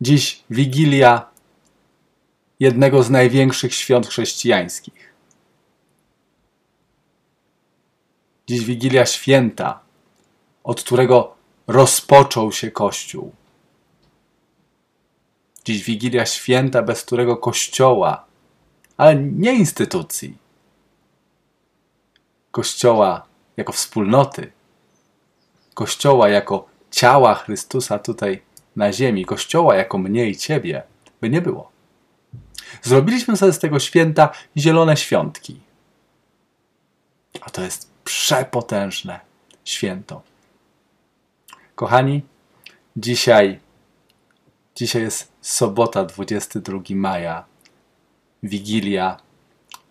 Dziś Wigilia jednego z największych świąt chrześcijańskich. Dziś Wigilia święta, od którego rozpoczął się Kościół. Dziś Wigilia święta, bez którego Kościoła, ale nie instytucji, Kościoła jako wspólnoty, Kościoła jako ciała Chrystusa tutaj na ziemi, Kościoła jako mnie i Ciebie, by nie było. Zrobiliśmy sobie z tego święta zielone świątki. A to jest przepotężne święto. Kochani, dzisiaj, dzisiaj jest sobota, 22 maja, Wigilia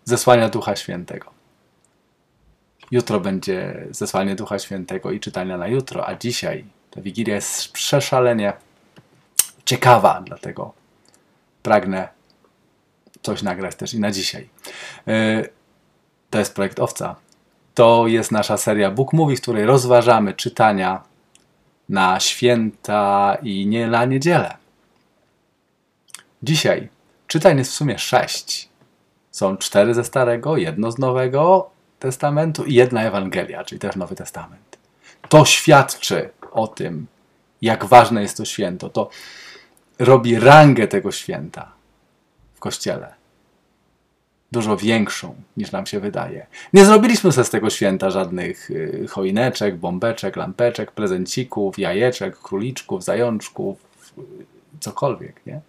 zesłania Ducha Świętego. Jutro będzie zesłanie Ducha Świętego i czytania na jutro, a dzisiaj ta Wigilia jest przeszalenie ciekawa, dlatego pragnę coś nagrać też i na dzisiaj. E, to jest projekt Owca. To jest nasza seria Book Movie, w której rozważamy czytania na święta i nie na niedzielę. Dzisiaj czytań jest w sumie sześć. Są cztery ze Starego, jedno z Nowego Testamentu i jedna Ewangelia, czyli też Nowy Testament. To świadczy o tym, jak ważne jest to święto. To robi rangę tego święta w Kościele. Dużo większą niż nam się wydaje. Nie zrobiliśmy sobie z tego święta żadnych y, choineczek, bombeczek, lampeczek, prezencików, jajeczek, króliczków, zajączków, y, cokolwiek, nie?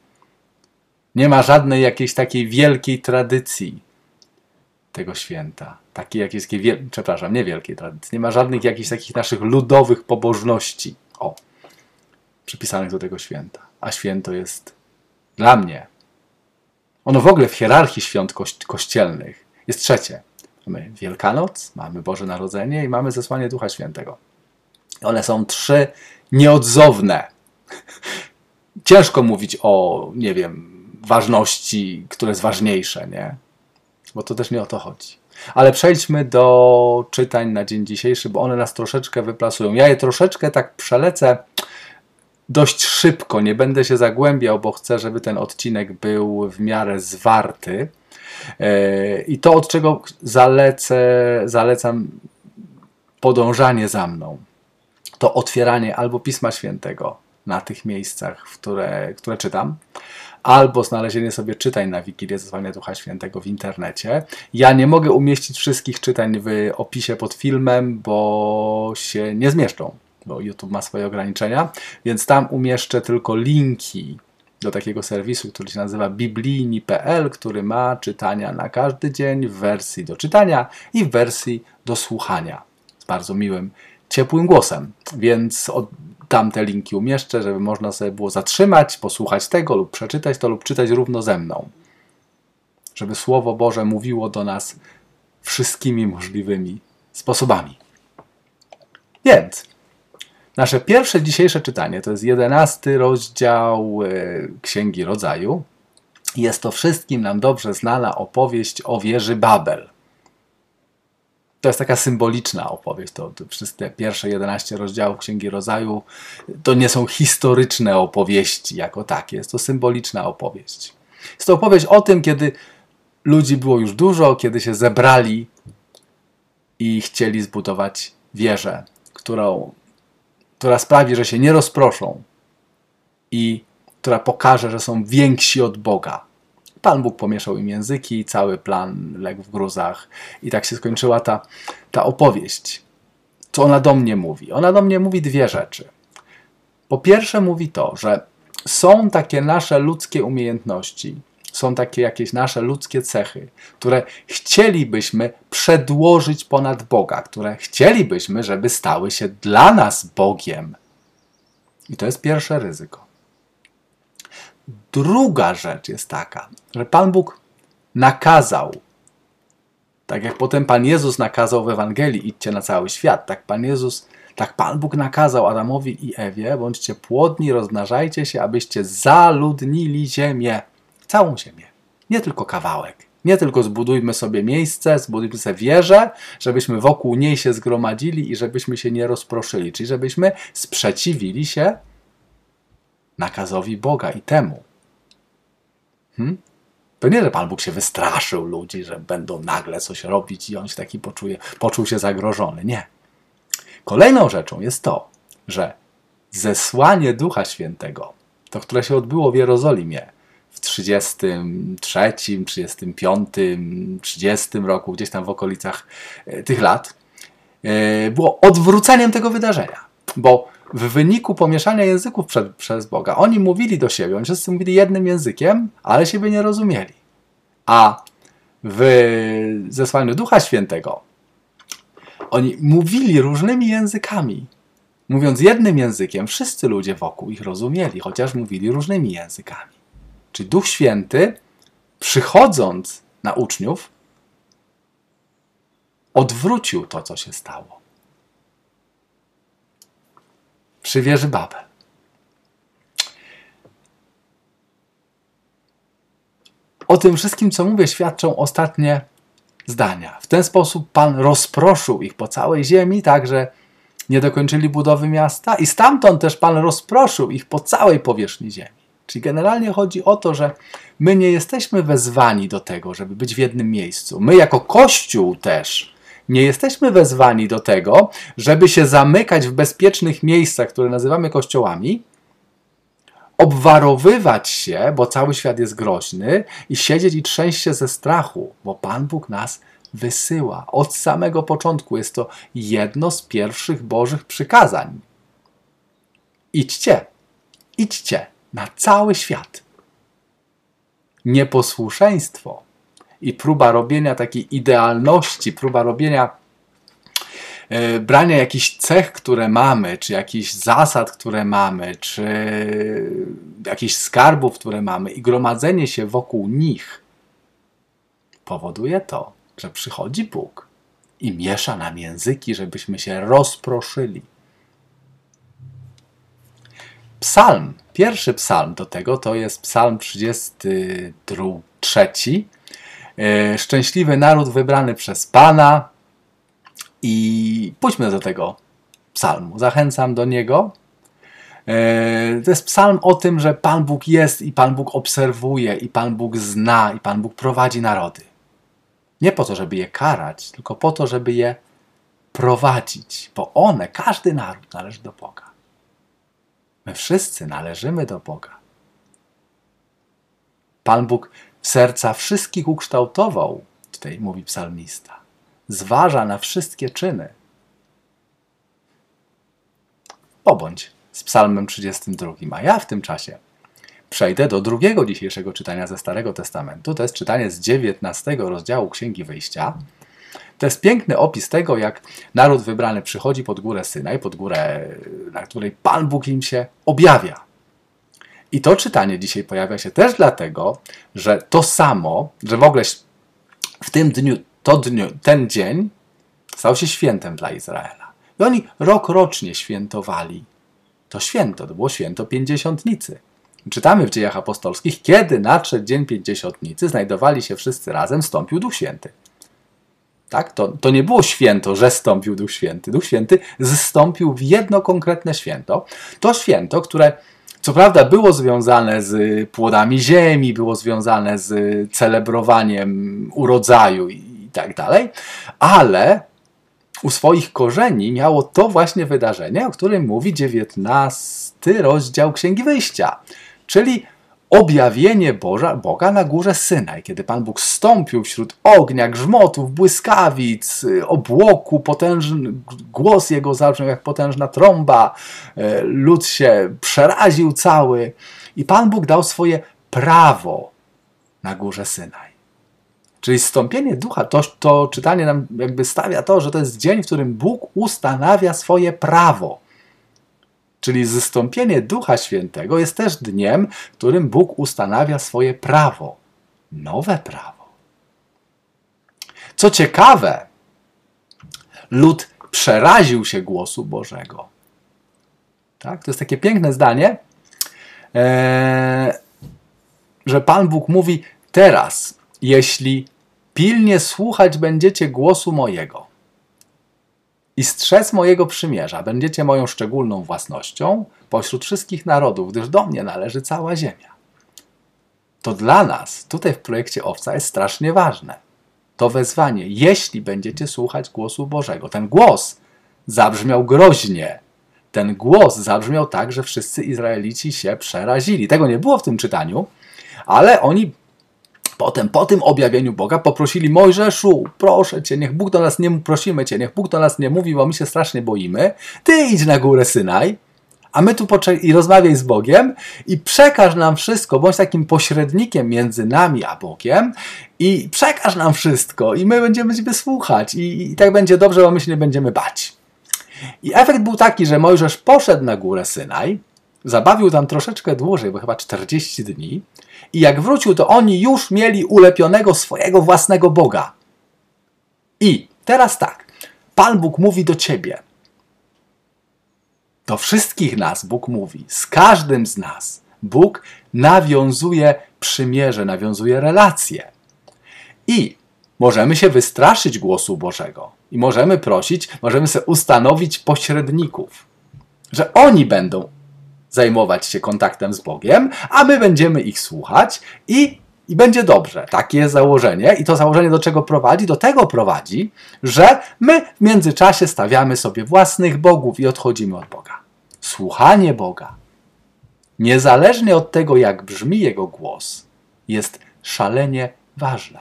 Nie ma żadnej jakiejś takiej wielkiej tradycji tego święta. Takiej jakiejś, przepraszam, nie wielkiej tradycji. Nie ma żadnych jakichś takich naszych ludowych pobożności. Przypisanych do tego święta. A święto jest dla mnie. Ono w ogóle w hierarchii świąt kościelnych jest trzecie. Mamy Wielkanoc, mamy Boże Narodzenie i mamy zesłanie Ducha Świętego. One są trzy nieodzowne. Ciężko mówić o, nie wiem, ważności, które jest ważniejsze, nie? Bo to też nie o to chodzi. Ale przejdźmy do czytań na dzień dzisiejszy, bo one nas troszeczkę wyplasują. Ja je troszeczkę tak przelecę dość szybko, nie będę się zagłębiał, bo chcę, żeby ten odcinek był w miarę zwarty. E, I to, od czego zalecę, zalecam podążanie za mną, to otwieranie albo Pisma Świętego na tych miejscach, które, które czytam, albo znalezienie sobie czytań na Wigilię Zezwania Ducha Świętego w internecie. Ja nie mogę umieścić wszystkich czytań w opisie pod filmem, bo się nie zmieszczą bo YouTube ma swoje ograniczenia, więc tam umieszczę tylko linki do takiego serwisu, który się nazywa biblijni.pl, który ma czytania na każdy dzień w wersji do czytania i w wersji do słuchania. Z bardzo miłym, ciepłym głosem, więc od, tam te linki umieszczę, żeby można sobie było zatrzymać, posłuchać tego lub przeczytać to lub czytać równo ze mną. Żeby Słowo Boże mówiło do nas wszystkimi możliwymi sposobami. Więc Nasze pierwsze dzisiejsze czytanie to jest jedenasty rozdział e, Księgi Rodzaju. Jest to wszystkim nam dobrze znana opowieść o wieży Babel. To jest taka symboliczna opowieść. To, to wszystkie pierwsze 11 rozdziałów Księgi Rodzaju to nie są historyczne opowieści jako takie. Jest to symboliczna opowieść. Jest to opowieść o tym, kiedy ludzi było już dużo, kiedy się zebrali i chcieli zbudować wieżę, którą która sprawi, że się nie rozproszą i która pokaże, że są więksi od Boga. Pan Bóg pomieszał im języki, cały plan legł w gruzach i tak się skończyła ta, ta opowieść. Co ona do mnie mówi? Ona do mnie mówi dwie rzeczy. Po pierwsze mówi to, że są takie nasze ludzkie umiejętności, są takie jakieś nasze ludzkie cechy, które chcielibyśmy przedłożyć ponad Boga, które chcielibyśmy, żeby stały się dla nas Bogiem. I to jest pierwsze ryzyko. Druga rzecz jest taka, że Pan Bóg nakazał, tak jak potem Pan Jezus nakazał w Ewangelii, idźcie na cały świat, tak Pan Jezus, tak Pan Bóg nakazał Adamowi i Ewie, bądźcie płodni, rozmnażajcie się, abyście zaludnili ziemię całą ziemię. Nie tylko kawałek. Nie tylko zbudujmy sobie miejsce, zbudujmy sobie wieżę, żebyśmy wokół niej się zgromadzili i żebyśmy się nie rozproszyli, czyli żebyśmy sprzeciwili się nakazowi Boga i temu. Hmm? To nie, że Pan Bóg się wystraszył ludzi, że będą nagle coś robić i on się taki poczuje, poczuł się zagrożony. Nie. Kolejną rzeczą jest to, że zesłanie Ducha Świętego, to które się odbyło w Jerozolimie w 33, 35, 30 roku, gdzieś tam w okolicach e, tych lat, e, było odwróceniem tego wydarzenia. Bo w wyniku pomieszania języków przed, przez Boga, oni mówili do siebie, oni wszyscy mówili jednym językiem, ale siebie nie rozumieli. A w zesłaniu Ducha Świętego oni mówili różnymi językami. Mówiąc jednym językiem, wszyscy ludzie wokół ich rozumieli, chociaż mówili różnymi językami. Czyli Duch Święty, przychodząc na uczniów, odwrócił to, co się stało. Przy wieży Babel. O tym wszystkim, co mówię, świadczą ostatnie zdania. W ten sposób Pan rozproszył ich po całej ziemi, tak że nie dokończyli budowy miasta, i stamtąd też Pan rozproszył ich po całej powierzchni ziemi. Czyli generalnie chodzi o to, że my nie jesteśmy wezwani do tego, żeby być w jednym miejscu. My, jako Kościół, też nie jesteśmy wezwani do tego, żeby się zamykać w bezpiecznych miejscach, które nazywamy kościołami, obwarowywać się, bo cały świat jest groźny, i siedzieć i trzęść się ze strachu, bo Pan Bóg nas wysyła. Od samego początku jest to jedno z pierwszych Bożych przykazań. Idźcie, idźcie na cały świat. Nieposłuszeństwo i próba robienia takiej idealności, próba robienia E, brania jakichś cech, które mamy, czy jakichś zasad, które mamy, czy jakichś skarbów, które mamy i gromadzenie się wokół nich powoduje to, że przychodzi Bóg i miesza nam języki, żebyśmy się rozproszyli. Psalm, pierwszy psalm do tego to jest psalm 33. E, szczęśliwy naród wybrany przez Pana, i pójdźmy do tego psalmu. Zachęcam do niego. E, to jest psalm o tym, że Pan Bóg jest i Pan Bóg obserwuje, i Pan Bóg zna, i Pan Bóg prowadzi narody. Nie po to, żeby je karać, tylko po to, żeby je prowadzić, bo one, każdy naród należy do Boga. My wszyscy należymy do Boga. Pan Bóg serca wszystkich ukształtował, tutaj mówi psalmista zważa na wszystkie czyny. Pobądź z Psalmem 32. A ja w tym czasie przejdę do drugiego dzisiejszego czytania ze Starego Testamentu. To jest czytanie z 19 rozdziału Księgi Wyjścia. To jest piękny opis tego, jak naród wybrany przychodzi pod górę Synaj, pod górę, na której Pan Bóg im się objawia. I to czytanie dzisiaj pojawia się też dlatego, że to samo, że w ogóle w tym dniu to dniu, ten dzień stał się świętem dla Izraela. I oni rok rocznie świętowali to święto, to było święto Pięćdziesiątnicy. Czytamy w dziejach apostolskich, kiedy nadszedł dzień Pięćdziesiątnicy, znajdowali się wszyscy razem, stąpił Duch Święty. Tak? To, to nie było święto, że stąpił Duch Święty. Duch Święty zstąpił w jedno konkretne święto. To święto, które co prawda było związane z płodami ziemi, było związane z celebrowaniem urodzaju i tak dalej, ale u swoich korzeni miało to właśnie wydarzenie, o którym mówi 19 rozdział Księgi Wyjścia, czyli objawienie Boża, Boga na górze Synaj, kiedy Pan Bóg stąpił wśród ognia, grzmotów, błyskawic, obłoku, potężny głos Jego zabrzmiał jak potężna trąba, e, lud się przeraził cały i Pan Bóg dał swoje prawo na górze Synaj. Czyli stąpienie ducha, to, to czytanie nam jakby stawia to, że to jest dzień, w którym Bóg ustanawia swoje prawo. Czyli zstąpienie Ducha Świętego jest też dniem, którym Bóg ustanawia swoje prawo. Nowe prawo. Co ciekawe, lud przeraził się głosu Bożego. Tak? To jest takie piękne zdanie, e, że Pan Bóg mówi: Teraz, jeśli pilnie słuchać będziecie głosu mojego. I strzec mojego przymierza. Będziecie moją szczególną własnością pośród wszystkich narodów, gdyż do mnie należy cała ziemia. To dla nas, tutaj w projekcie Owca, jest strasznie ważne. To wezwanie, jeśli będziecie słuchać głosu Bożego. Ten głos zabrzmiał groźnie. Ten głos zabrzmiał tak, że wszyscy Izraelici się przerazili. Tego nie było w tym czytaniu, ale oni Potem, po tym objawieniu Boga, poprosili Mojżeszu, proszę cię, niech Bóg do nas nie prosimy cię, niech Bóg do nas nie mówi, bo my się strasznie boimy. Ty idź na górę Synaj, a my tu i rozmawiaj z Bogiem i przekaż nam wszystko, bądź takim pośrednikiem między nami a Bogiem i przekaż nam wszystko i my będziemy Ciebie słuchać i, i tak będzie dobrze, bo my się nie będziemy bać. I efekt był taki, że Mojżesz poszedł na górę Synaj, zabawił tam troszeczkę dłużej, bo chyba 40 dni, i jak wrócił, to oni już mieli ulepionego swojego własnego Boga. I teraz tak, Pan Bóg mówi do ciebie. Do wszystkich nas Bóg mówi, z każdym z nas. Bóg nawiązuje przymierze, nawiązuje relacje. I możemy się wystraszyć głosu Bożego i możemy prosić, możemy sobie ustanowić pośredników, że oni będą zajmować się kontaktem z Bogiem, a my będziemy ich słuchać i, i będzie dobrze. Takie jest założenie. I to założenie do czego prowadzi? Do tego prowadzi, że my w międzyczasie stawiamy sobie własnych bogów i odchodzimy od Boga. Słuchanie Boga, niezależnie od tego, jak brzmi Jego głos, jest szalenie ważne.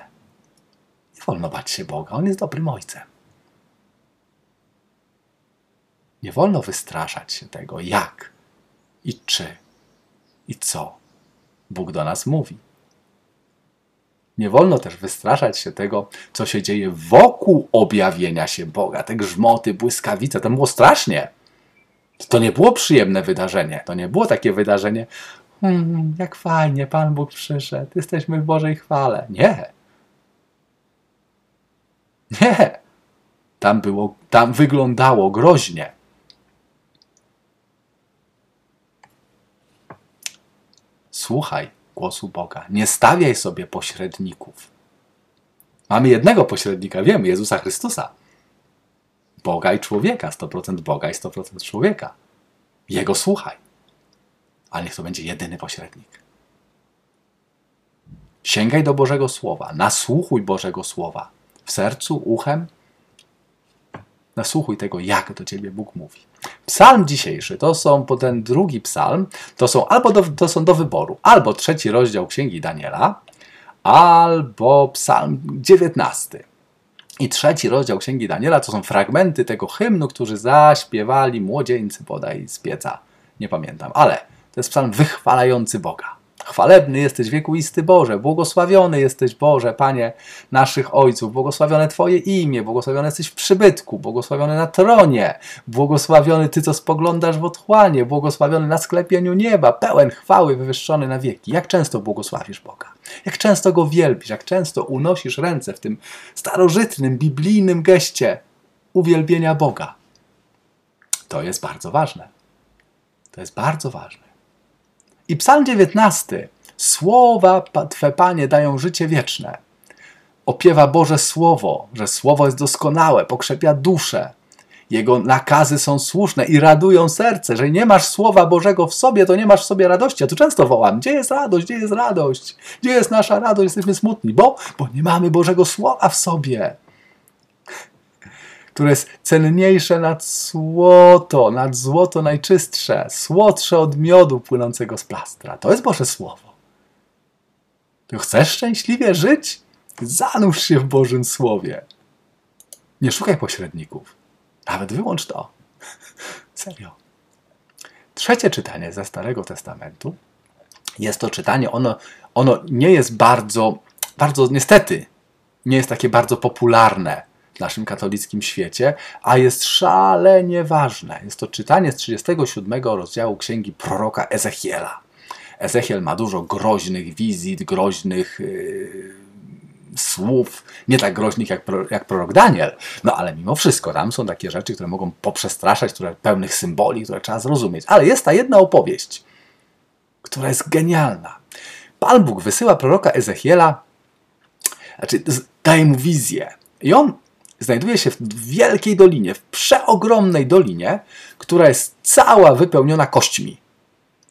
Nie wolno bać się Boga, On jest dobrym Ojcem. Nie wolno wystraszać się tego, jak i czy i co Bóg do nas mówi. Nie wolno też wystraszać się tego, co się dzieje wokół objawienia się Boga. Te grzmoty, błyskawice, to było strasznie. To nie było przyjemne wydarzenie. To nie było takie wydarzenie, hmm, jak fajnie, Pan Bóg przyszedł, jesteśmy w Bożej chwale. Nie. Nie. Tam, było, tam wyglądało groźnie. Słuchaj głosu Boga. Nie stawiaj sobie pośredników. Mamy jednego pośrednika, wiemy, Jezusa Chrystusa. Boga i człowieka, 100% Boga i 100% człowieka. Jego słuchaj. Ale niech to będzie jedyny pośrednik. Sięgaj do Bożego Słowa, nasłuchuj Bożego Słowa w sercu, uchem. Nasłuchuj tego, jak do ciebie Bóg mówi. Psalm dzisiejszy to są, po ten drugi psalm, to są albo do, to są do wyboru, albo trzeci rozdział Księgi Daniela, albo psalm 19. I trzeci rozdział Księgi Daniela to są fragmenty tego hymnu, którzy zaśpiewali młodzieńcy bodaj z pieca. Nie pamiętam, ale to jest psalm wychwalający Boga. Chwalebny jesteś wiekuisty Boże, błogosławiony jesteś Boże, Panie naszych ojców, błogosławione Twoje imię, błogosławiony jesteś w przybytku, błogosławiony na tronie, błogosławiony Ty, co spoglądasz w otchłanie, błogosławiony na sklepieniu nieba, pełen chwały, wywyższony na wieki. Jak często błogosławisz Boga? Jak często Go wielbisz? Jak często unosisz ręce w tym starożytnym, biblijnym geście uwielbienia Boga? To jest bardzo ważne. To jest bardzo ważne. I Psalm 19. Słowa Twe, Panie, dają życie wieczne. Opiewa Boże Słowo, że Słowo jest doskonałe, pokrzepia duszę. Jego nakazy są słuszne i radują serce. Że nie masz Słowa Bożego w sobie, to nie masz w sobie radości. Ja tu często wołam, gdzie jest radość, gdzie jest radość? Gdzie jest nasza radość? Jesteśmy smutni, bo, bo nie mamy Bożego Słowa w sobie które jest cenniejsze nad złoto, nad złoto najczystsze, słodsze od miodu płynącego z plastra. To jest Boże Słowo. Ty chcesz szczęśliwie żyć? Zanurz się w Bożym Słowie. Nie szukaj pośredników. Nawet wyłącz to. Serio. Trzecie czytanie ze Starego Testamentu jest to czytanie, ono, ono nie jest bardzo, bardzo niestety, nie jest takie bardzo popularne w naszym katolickim świecie, a jest szalenie ważne. Jest to czytanie z 37 rozdziału księgi proroka Ezechiela. Ezechiel ma dużo groźnych wizyt, groźnych yy, słów, nie tak groźnych jak, jak prorok Daniel, no ale mimo wszystko tam są takie rzeczy, które mogą poprzestraszać, które pełnych symboli, które trzeba zrozumieć. Ale jest ta jedna opowieść, która jest genialna. Pan Bóg wysyła proroka Ezechiela, znaczy daje mu wizję i on znajduje się w wielkiej dolinie, w przeogromnej dolinie, która jest cała wypełniona kośćmi.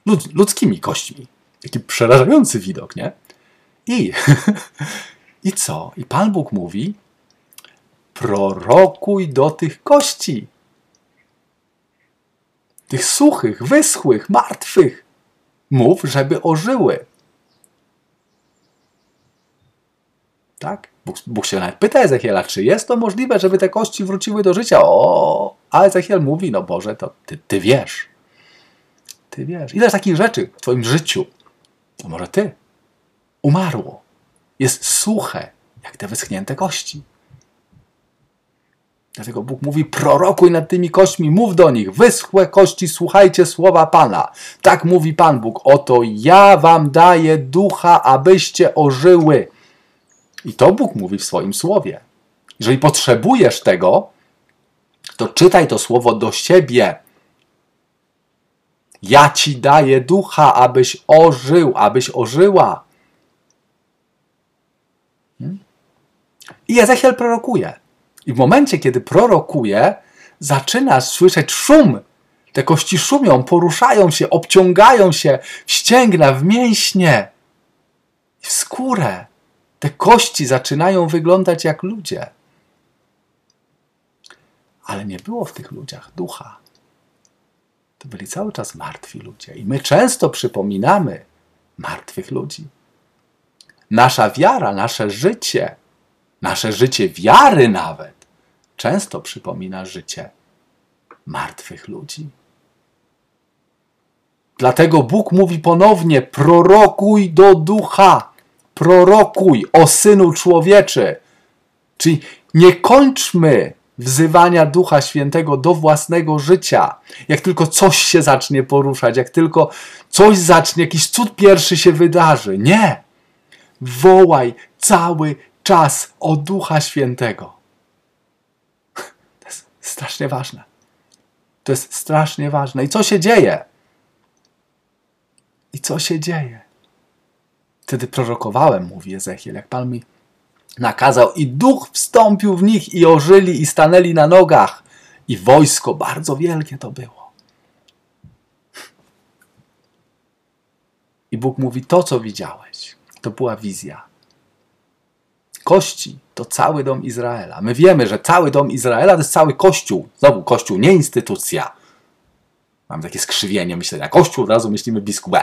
Lud, ludzkimi kośćmi. Jaki przerażający widok, nie? I, I co? I Pan Bóg mówi: prorokuj do tych kości. Tych suchych, wyschłych, martwych. Mów, żeby ożyły. Tak? Bóg, Bóg się nawet pyta Ezechiela, czy jest to możliwe, żeby te kości wróciły do życia. O, a Ezechiel mówi, no Boże, to ty, ty wiesz. Ty wiesz. Ile takich rzeczy w twoim życiu, to może ty, umarło. Jest suche, jak te wyschnięte kości. Dlatego Bóg mówi: prorokuj nad tymi kośćmi, mów do nich, wyschłe kości, słuchajcie słowa Pana. Tak mówi Pan Bóg: Oto ja wam daję ducha, abyście ożyły. I to Bóg mówi w swoim słowie. Jeżeli potrzebujesz tego, to czytaj to słowo do siebie. Ja ci daję ducha, abyś ożył, abyś ożyła. Hmm? I Ezechiel prorokuje. I w momencie, kiedy prorokuje, zaczynasz słyszeć szum. Te kości szumią, poruszają się, obciągają się w ścięgna, w mięśnie, w skórę. Te kości zaczynają wyglądać jak ludzie. Ale nie było w tych ludziach ducha. To byli cały czas martwi ludzie. I my często przypominamy martwych ludzi. Nasza wiara, nasze życie, nasze życie wiary nawet, często przypomina życie martwych ludzi. Dlatego Bóg mówi ponownie: prorokuj do ducha prorokuj o Synu Człowieczy. Czyli nie kończmy wzywania Ducha Świętego do własnego życia. Jak tylko coś się zacznie poruszać, jak tylko coś zacznie, jakiś cud pierwszy się wydarzy. Nie! Wołaj cały czas o Ducha Świętego. To jest strasznie ważne. To jest strasznie ważne. I co się dzieje? I co się dzieje? Wtedy prorokowałem, mówi Ezechiel, jak Pan mi nakazał, i duch wstąpił w nich, i ożyli, i stanęli na nogach, i wojsko bardzo wielkie to było. I Bóg mówi: To, co widziałeś, to była wizja. Kości to cały dom Izraela. My wiemy, że cały dom Izraela to jest cały kościół. Znowu kościół, nie instytucja. Mam takie skrzywienie myślenia. Kościół, od razu myślimy biskup.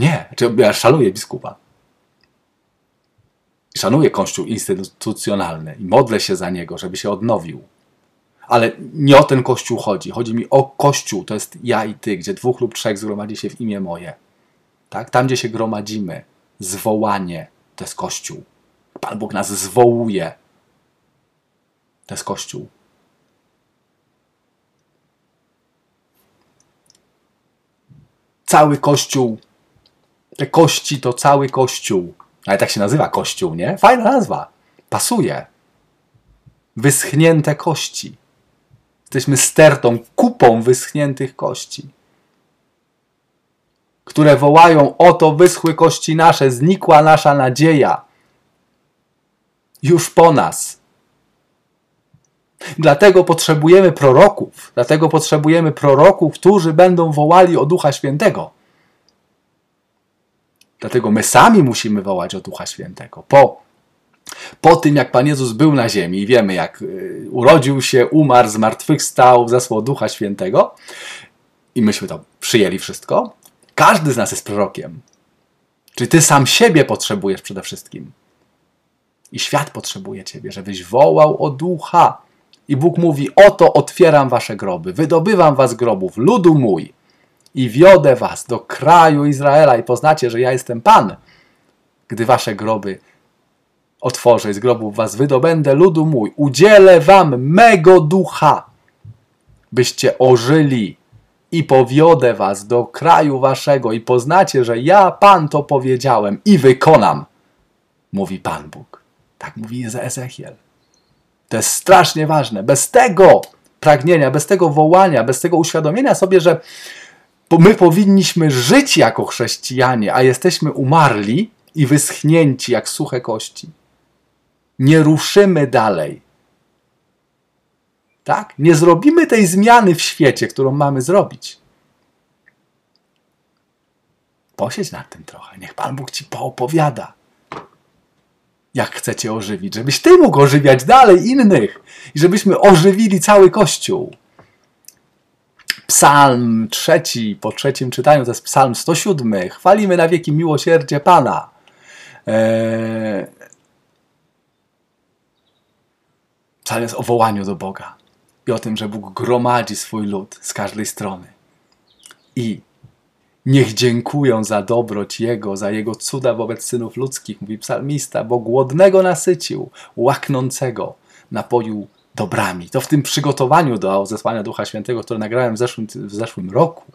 Nie, ja szanuję biskupa. Szanuję Kościół instytucjonalny i modlę się za niego, żeby się odnowił. Ale nie o ten Kościół chodzi. Chodzi mi o Kościół, to jest ja i ty, gdzie dwóch lub trzech zgromadzi się w imię moje. Tak? Tam, gdzie się gromadzimy, zwołanie to jest Kościół. Pan Bóg nas zwołuje. To jest Kościół. Cały Kościół te kości to cały kościół. Ale tak się nazywa kościół, nie? Fajna nazwa. Pasuje. Wyschnięte kości. Jesteśmy stertą, kupą wyschniętych kości, które wołają: Oto wyschły kości nasze, znikła nasza nadzieja. Już po nas. Dlatego potrzebujemy proroków, dlatego potrzebujemy proroków, którzy będą wołali o Ducha Świętego. Dlatego my sami musimy wołać o Ducha Świętego. Po, po tym, jak Pan Jezus był na ziemi i wiemy, jak y, urodził się, umarł, zmartwychwstał, zesłał Ducha Świętego i myśmy to przyjęli wszystko, każdy z nas jest prorokiem. Czyli ty sam siebie potrzebujesz przede wszystkim. I świat potrzebuje ciebie, żebyś wołał o ducha. I Bóg mówi: Oto otwieram wasze groby, wydobywam was grobów, ludu mój i wiodę was do kraju Izraela i poznacie, że ja jestem Pan. Gdy wasze groby otworzę i z grobów was wydobędę, ludu mój, udzielę wam mego ducha, byście ożyli i powiodę was do kraju waszego i poznacie, że ja, Pan, to powiedziałem i wykonam, mówi Pan Bóg. Tak mówi Ezechiel. To jest strasznie ważne. Bez tego pragnienia, bez tego wołania, bez tego uświadomienia sobie, że my powinniśmy żyć jako chrześcijanie, a jesteśmy umarli i wyschnięci jak suche kości. Nie ruszymy dalej. Tak? Nie zrobimy tej zmiany w świecie, którą mamy zrobić. Posiedź nad tym trochę. Niech Pan Bóg ci poopowiada, jak chcecie ożywić, żebyś ty mógł ożywiać dalej innych i żebyśmy ożywili cały Kościół. Psalm trzeci, po trzecim czytaniu, to jest psalm 107. Chwalimy na wieki miłosierdzie Pana. Eee... Psalm jest o wołaniu do Boga i o tym, że Bóg gromadzi swój lud z każdej strony. I niech dziękują za dobroć Jego, za Jego cuda wobec synów ludzkich, mówi psalmista, bo głodnego nasycił, łaknącego napoił dobrami. To w tym przygotowaniu do zesłania Ducha Świętego, które nagrałem w zeszłym, w zeszłym roku,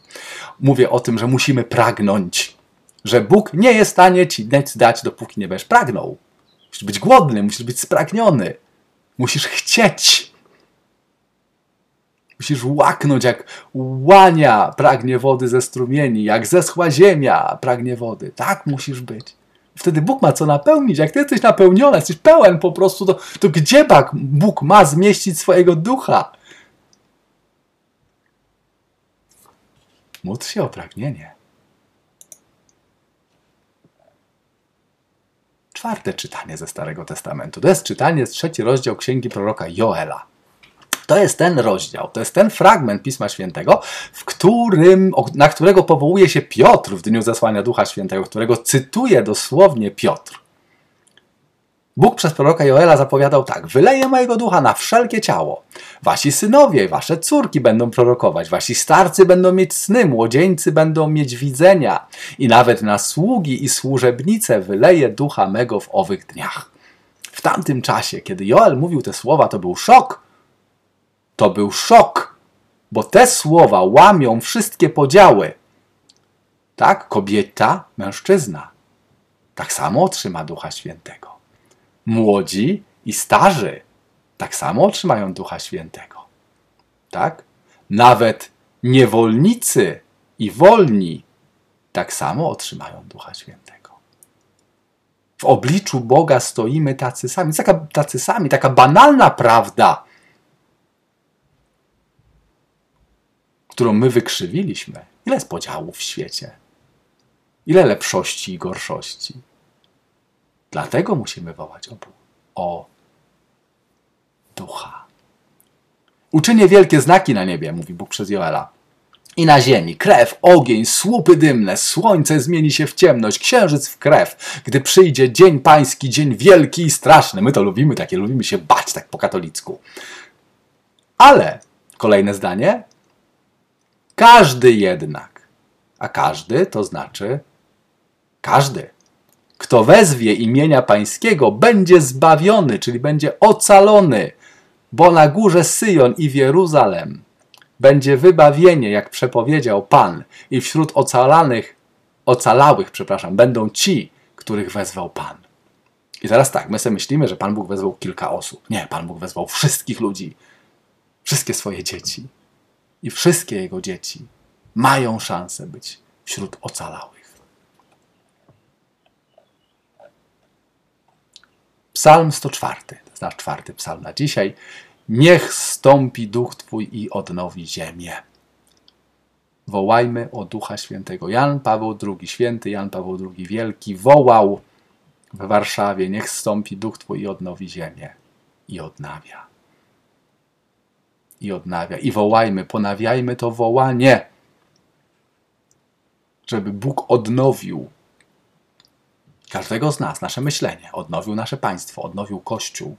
mówię o tym, że musimy pragnąć, że Bóg nie jest w stanie ci dać, dopóki nie będziesz pragnął. Musisz być głodny, musisz być spragniony, musisz chcieć. Musisz łaknąć, jak łania pragnie wody ze strumieni, jak zeschła ziemia pragnie wody. Tak musisz być. Wtedy Bóg ma co napełnić. Jak ty jesteś napełniony, jesteś pełen po prostu, to, to gdzie Bóg ma zmieścić swojego ducha? Módl się o pragnienie. Czwarte czytanie ze Starego Testamentu. To jest czytanie z trzeci rozdział księgi proroka Joela. To jest ten rozdział, to jest ten fragment Pisma Świętego, w którym, na którego powołuje się Piotr w dniu zesłania Ducha Świętego, którego cytuje dosłownie Piotr. Bóg przez proroka Joela zapowiadał tak: Wyleję mojego ducha na wszelkie ciało. Wasi synowie, wasze córki będą prorokować, wasi starcy będą mieć sny, młodzieńcy będą mieć widzenia, i nawet na sługi i służebnice wyleję ducha mego w owych dniach. W tamtym czasie, kiedy Joel mówił te słowa, to był szok, to był szok, bo te słowa łamią wszystkie podziały. Tak, kobieta, mężczyzna. Tak samo otrzyma Ducha Świętego. Młodzi i starzy tak samo otrzymają Ducha Świętego. Tak? Nawet niewolnicy i wolni tak samo otrzymają Ducha Świętego. W obliczu Boga stoimy tacy sami. Taka, tacy sami, taka banalna prawda, którą my wykrzywiliśmy. Ile jest podziałów w świecie? Ile lepszości i gorszości? Dlatego musimy wołać o, o ducha. Uczynię wielkie znaki na niebie, mówi Bóg przez Joela. I na ziemi krew, ogień, słupy dymne, słońce zmieni się w ciemność, księżyc w krew, gdy przyjdzie dzień pański, dzień wielki i straszny. My to lubimy, takie lubimy się bać, tak po katolicku. Ale, kolejne zdanie, każdy jednak. A każdy to znaczy każdy. Kto wezwie imienia Pańskiego, będzie zbawiony, czyli będzie ocalony, bo na górze Syjon i Jeruzalem będzie wybawienie, jak przepowiedział Pan, i wśród ocalanych, ocalałych, przepraszam, będą ci, których wezwał Pan. I teraz tak, my sobie myślimy, że Pan Bóg wezwał kilka osób. Nie, Pan Bóg wezwał wszystkich ludzi, wszystkie swoje dzieci i wszystkie jego dzieci mają szansę być wśród ocalałych. Psalm 104, to nasz czwarty psalm na dzisiaj. Niech stąpi duch Twój i odnowi ziemię. Wołajmy o Ducha Świętego. Jan Paweł II, święty Jan Paweł II Wielki, wołał w Warszawie: Niech stąpi duch Twój i odnowi ziemię. I odnawia i odnawia. I wołajmy, ponawiajmy to wołanie, żeby Bóg odnowił każdego z nas, nasze myślenie, odnowił nasze państwo, odnowił Kościół.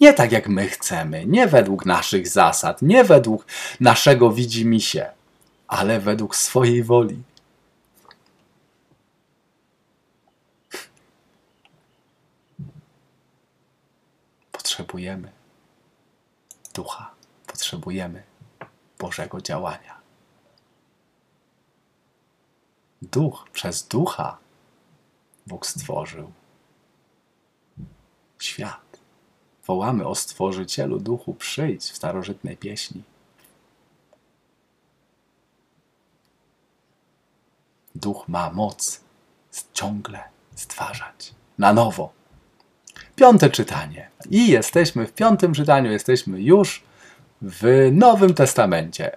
Nie tak jak my chcemy, nie według naszych zasad, nie według naszego widzimisię, ale według swojej woli. Potrzebujemy ducha potrzebujemy Bożego działania. Duch, przez ducha Bóg stworzył świat. Wołamy o Stworzycielu Duchu, przyjdź w starożytnej pieśni. Duch ma moc ciągle stwarzać na nowo. Piąte czytanie. I jesteśmy w piątym czytaniu, jesteśmy już w Nowym Testamencie.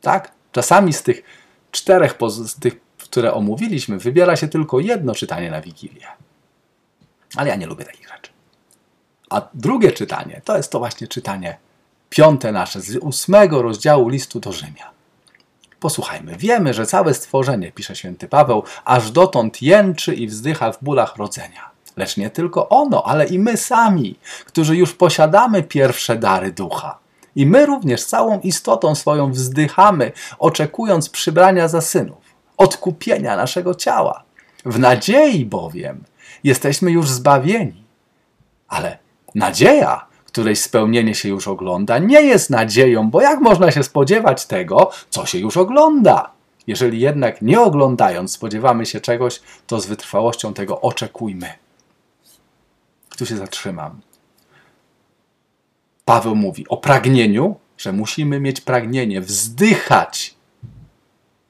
Tak? Czasami z tych czterech, z tych, które omówiliśmy, wybiera się tylko jedno czytanie na Wigilię. Ale ja nie lubię takich rzeczy. A drugie czytanie to jest to właśnie czytanie piąte nasze z ósmego rozdziału listu do Rzymia. Posłuchajmy, wiemy, że całe stworzenie, pisze święty Paweł, aż dotąd jęczy i wzdycha w bólach rodzenia. Lecz nie tylko ono, ale i my sami, którzy już posiadamy pierwsze dary ducha. I my również całą istotą swoją wzdychamy, oczekując przybrania za synów, odkupienia naszego ciała. W nadziei bowiem jesteśmy już zbawieni. Ale nadzieja, której spełnienie się już ogląda, nie jest nadzieją, bo jak można się spodziewać tego, co się już ogląda? Jeżeli jednak nie oglądając spodziewamy się czegoś, to z wytrwałością tego oczekujmy. Tu się zatrzymam. Paweł mówi o pragnieniu, że musimy mieć pragnienie, wzdychać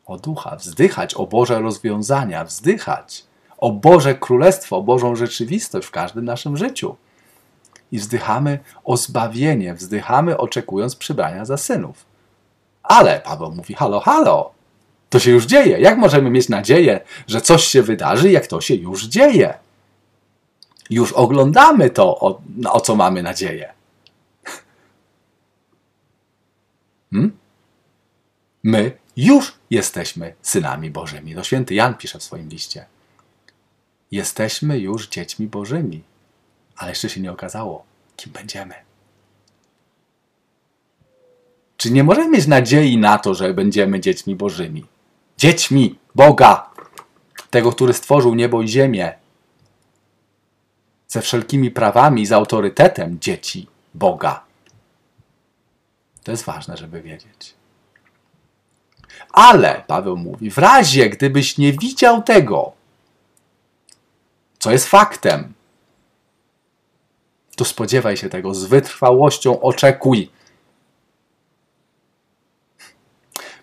o ducha, wzdychać o Boże rozwiązania, wzdychać o Boże Królestwo, o Bożą rzeczywistość w każdym naszym życiu. I wzdychamy o zbawienie, wzdychamy oczekując przybrania za synów. Ale Paweł mówi: halo, halo, to się już dzieje. Jak możemy mieć nadzieję, że coś się wydarzy, jak to się już dzieje? Już oglądamy to, o, o co mamy nadzieję. Hmm? My już jesteśmy synami Bożymi. To święty Jan pisze w swoim liście. Jesteśmy już dziećmi Bożymi, ale jeszcze się nie okazało, kim będziemy. Czy nie możemy mieć nadziei na to, że będziemy dziećmi Bożymi? Dziećmi Boga, tego, który stworzył niebo i ziemię, ze wszelkimi prawami, z autorytetem dzieci Boga. To jest ważne, żeby wiedzieć. Ale, Paweł mówi, w razie gdybyś nie widział tego, co jest faktem, to spodziewaj się tego, z wytrwałością oczekuj.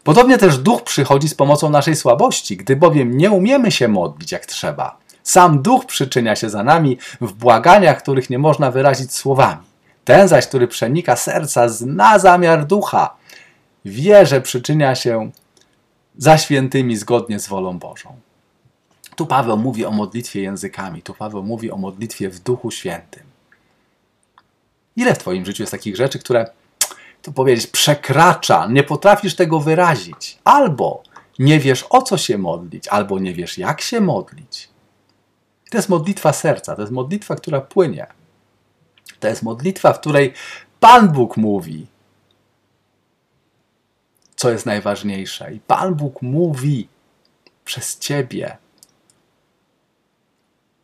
Podobnie też duch przychodzi z pomocą naszej słabości, gdy bowiem nie umiemy się modlić jak trzeba. Sam duch przyczynia się za nami w błaganiach, których nie można wyrazić słowami. Ten zaś, który przenika serca, zna zamiar ducha. Wie, że przyczynia się za świętymi zgodnie z wolą Bożą. Tu Paweł mówi o modlitwie językami, tu Paweł mówi o modlitwie w Duchu Świętym. Ile w Twoim życiu jest takich rzeczy, które, to powiedzieć, przekracza, nie potrafisz tego wyrazić, albo nie wiesz o co się modlić, albo nie wiesz jak się modlić. To jest modlitwa serca, to jest modlitwa, która płynie. To jest modlitwa, w której Pan Bóg mówi, co jest najważniejsze. I Pan Bóg mówi przez ciebie.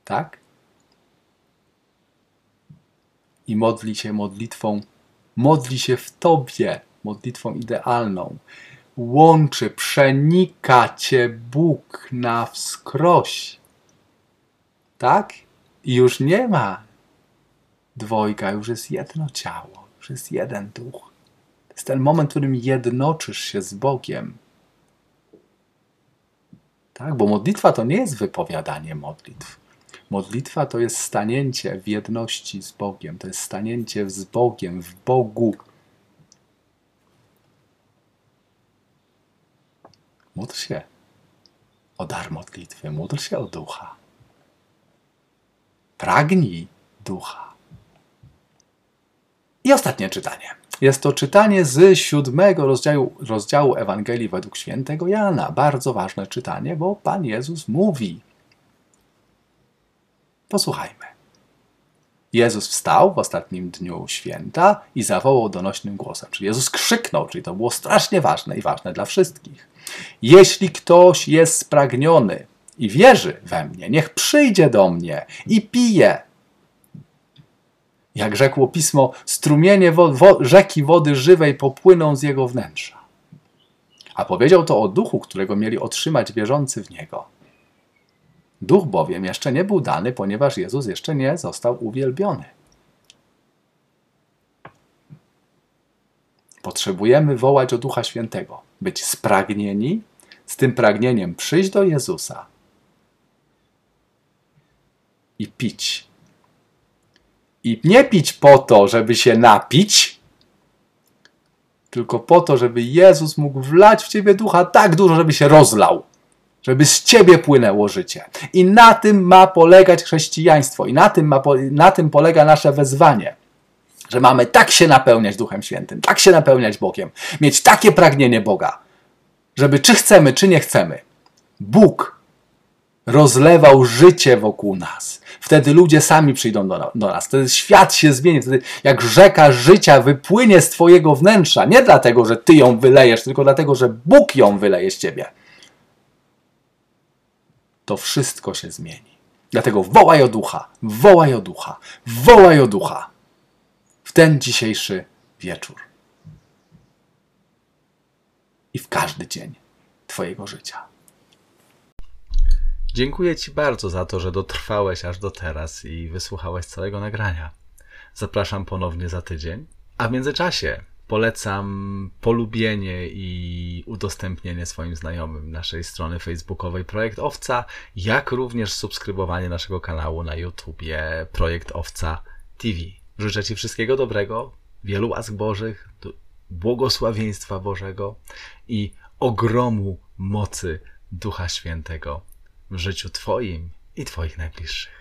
Tak? I modli się modlitwą, modli się w tobie, modlitwą idealną. Łączy, przenika cię Bóg na wskroś. Tak? I już nie ma dwojga, już jest jedno ciało, już jest jeden duch. To jest ten moment, w którym jednoczysz się z Bogiem. Tak? Bo modlitwa to nie jest wypowiadanie modlitw. Modlitwa to jest stanięcie w jedności z Bogiem, to jest stanięcie z Bogiem, w Bogu. Módl się o dar modlitwy, módl się o ducha. Pragnij ducha. I ostatnie czytanie. Jest to czytanie z siódmego rozdziału, rozdziału Ewangelii według świętego Jana. Bardzo ważne czytanie, bo Pan Jezus mówi. Posłuchajmy. Jezus wstał w ostatnim dniu święta i zawołał donośnym głosem. Czyli Jezus krzyknął, czyli to było strasznie ważne i ważne dla wszystkich. Jeśli ktoś jest spragniony i wierzy we mnie, niech przyjdzie do mnie i pije. Jak rzekło pismo, strumienie wo wo rzeki wody żywej popłyną z jego wnętrza. A powiedział to o duchu, którego mieli otrzymać wierzący w niego. Duch bowiem jeszcze nie był dany, ponieważ Jezus jeszcze nie został uwielbiony. Potrzebujemy wołać o Ducha Świętego, być spragnieni, z tym pragnieniem przyjść do Jezusa i pić i nie pić po to, żeby się napić, tylko po to, żeby Jezus mógł wlać w ciebie ducha tak dużo, żeby się rozlał, żeby z ciebie płynęło życie. I na tym ma polegać chrześcijaństwo, i na tym, ma, na tym polega nasze wezwanie. Że mamy tak się napełniać Duchem Świętym, tak się napełniać Bogiem, mieć takie pragnienie Boga, żeby czy chcemy, czy nie chcemy, Bóg rozlewał życie wokół nas. Wtedy ludzie sami przyjdą do, do, nas. Wtedy świat się zmieni. Wtedy jak rzeka życia wypłynie z Twojego wnętrza. Nie dlatego, że Ty ją wylejesz, tylko dlatego, że Bóg ją wyleje z Ciebie. To wszystko się zmieni. Dlatego wołaj o ducha, wołaj o ducha, wołaj o ducha w ten dzisiejszy wieczór. I w każdy dzień Twojego życia. Dziękuję Ci bardzo za to, że dotrwałeś aż do teraz i wysłuchałeś całego nagrania. Zapraszam ponownie za tydzień. A w międzyczasie polecam polubienie i udostępnienie swoim znajomym naszej strony facebookowej Projekt Owca, jak również subskrybowanie naszego kanału na YouTubie Projekt Owca TV. Życzę Ci wszystkiego dobrego, wielu łask Bożych, błogosławieństwa Bożego i ogromu mocy Ducha Świętego w życiu Twoim i Twoich najbliższych.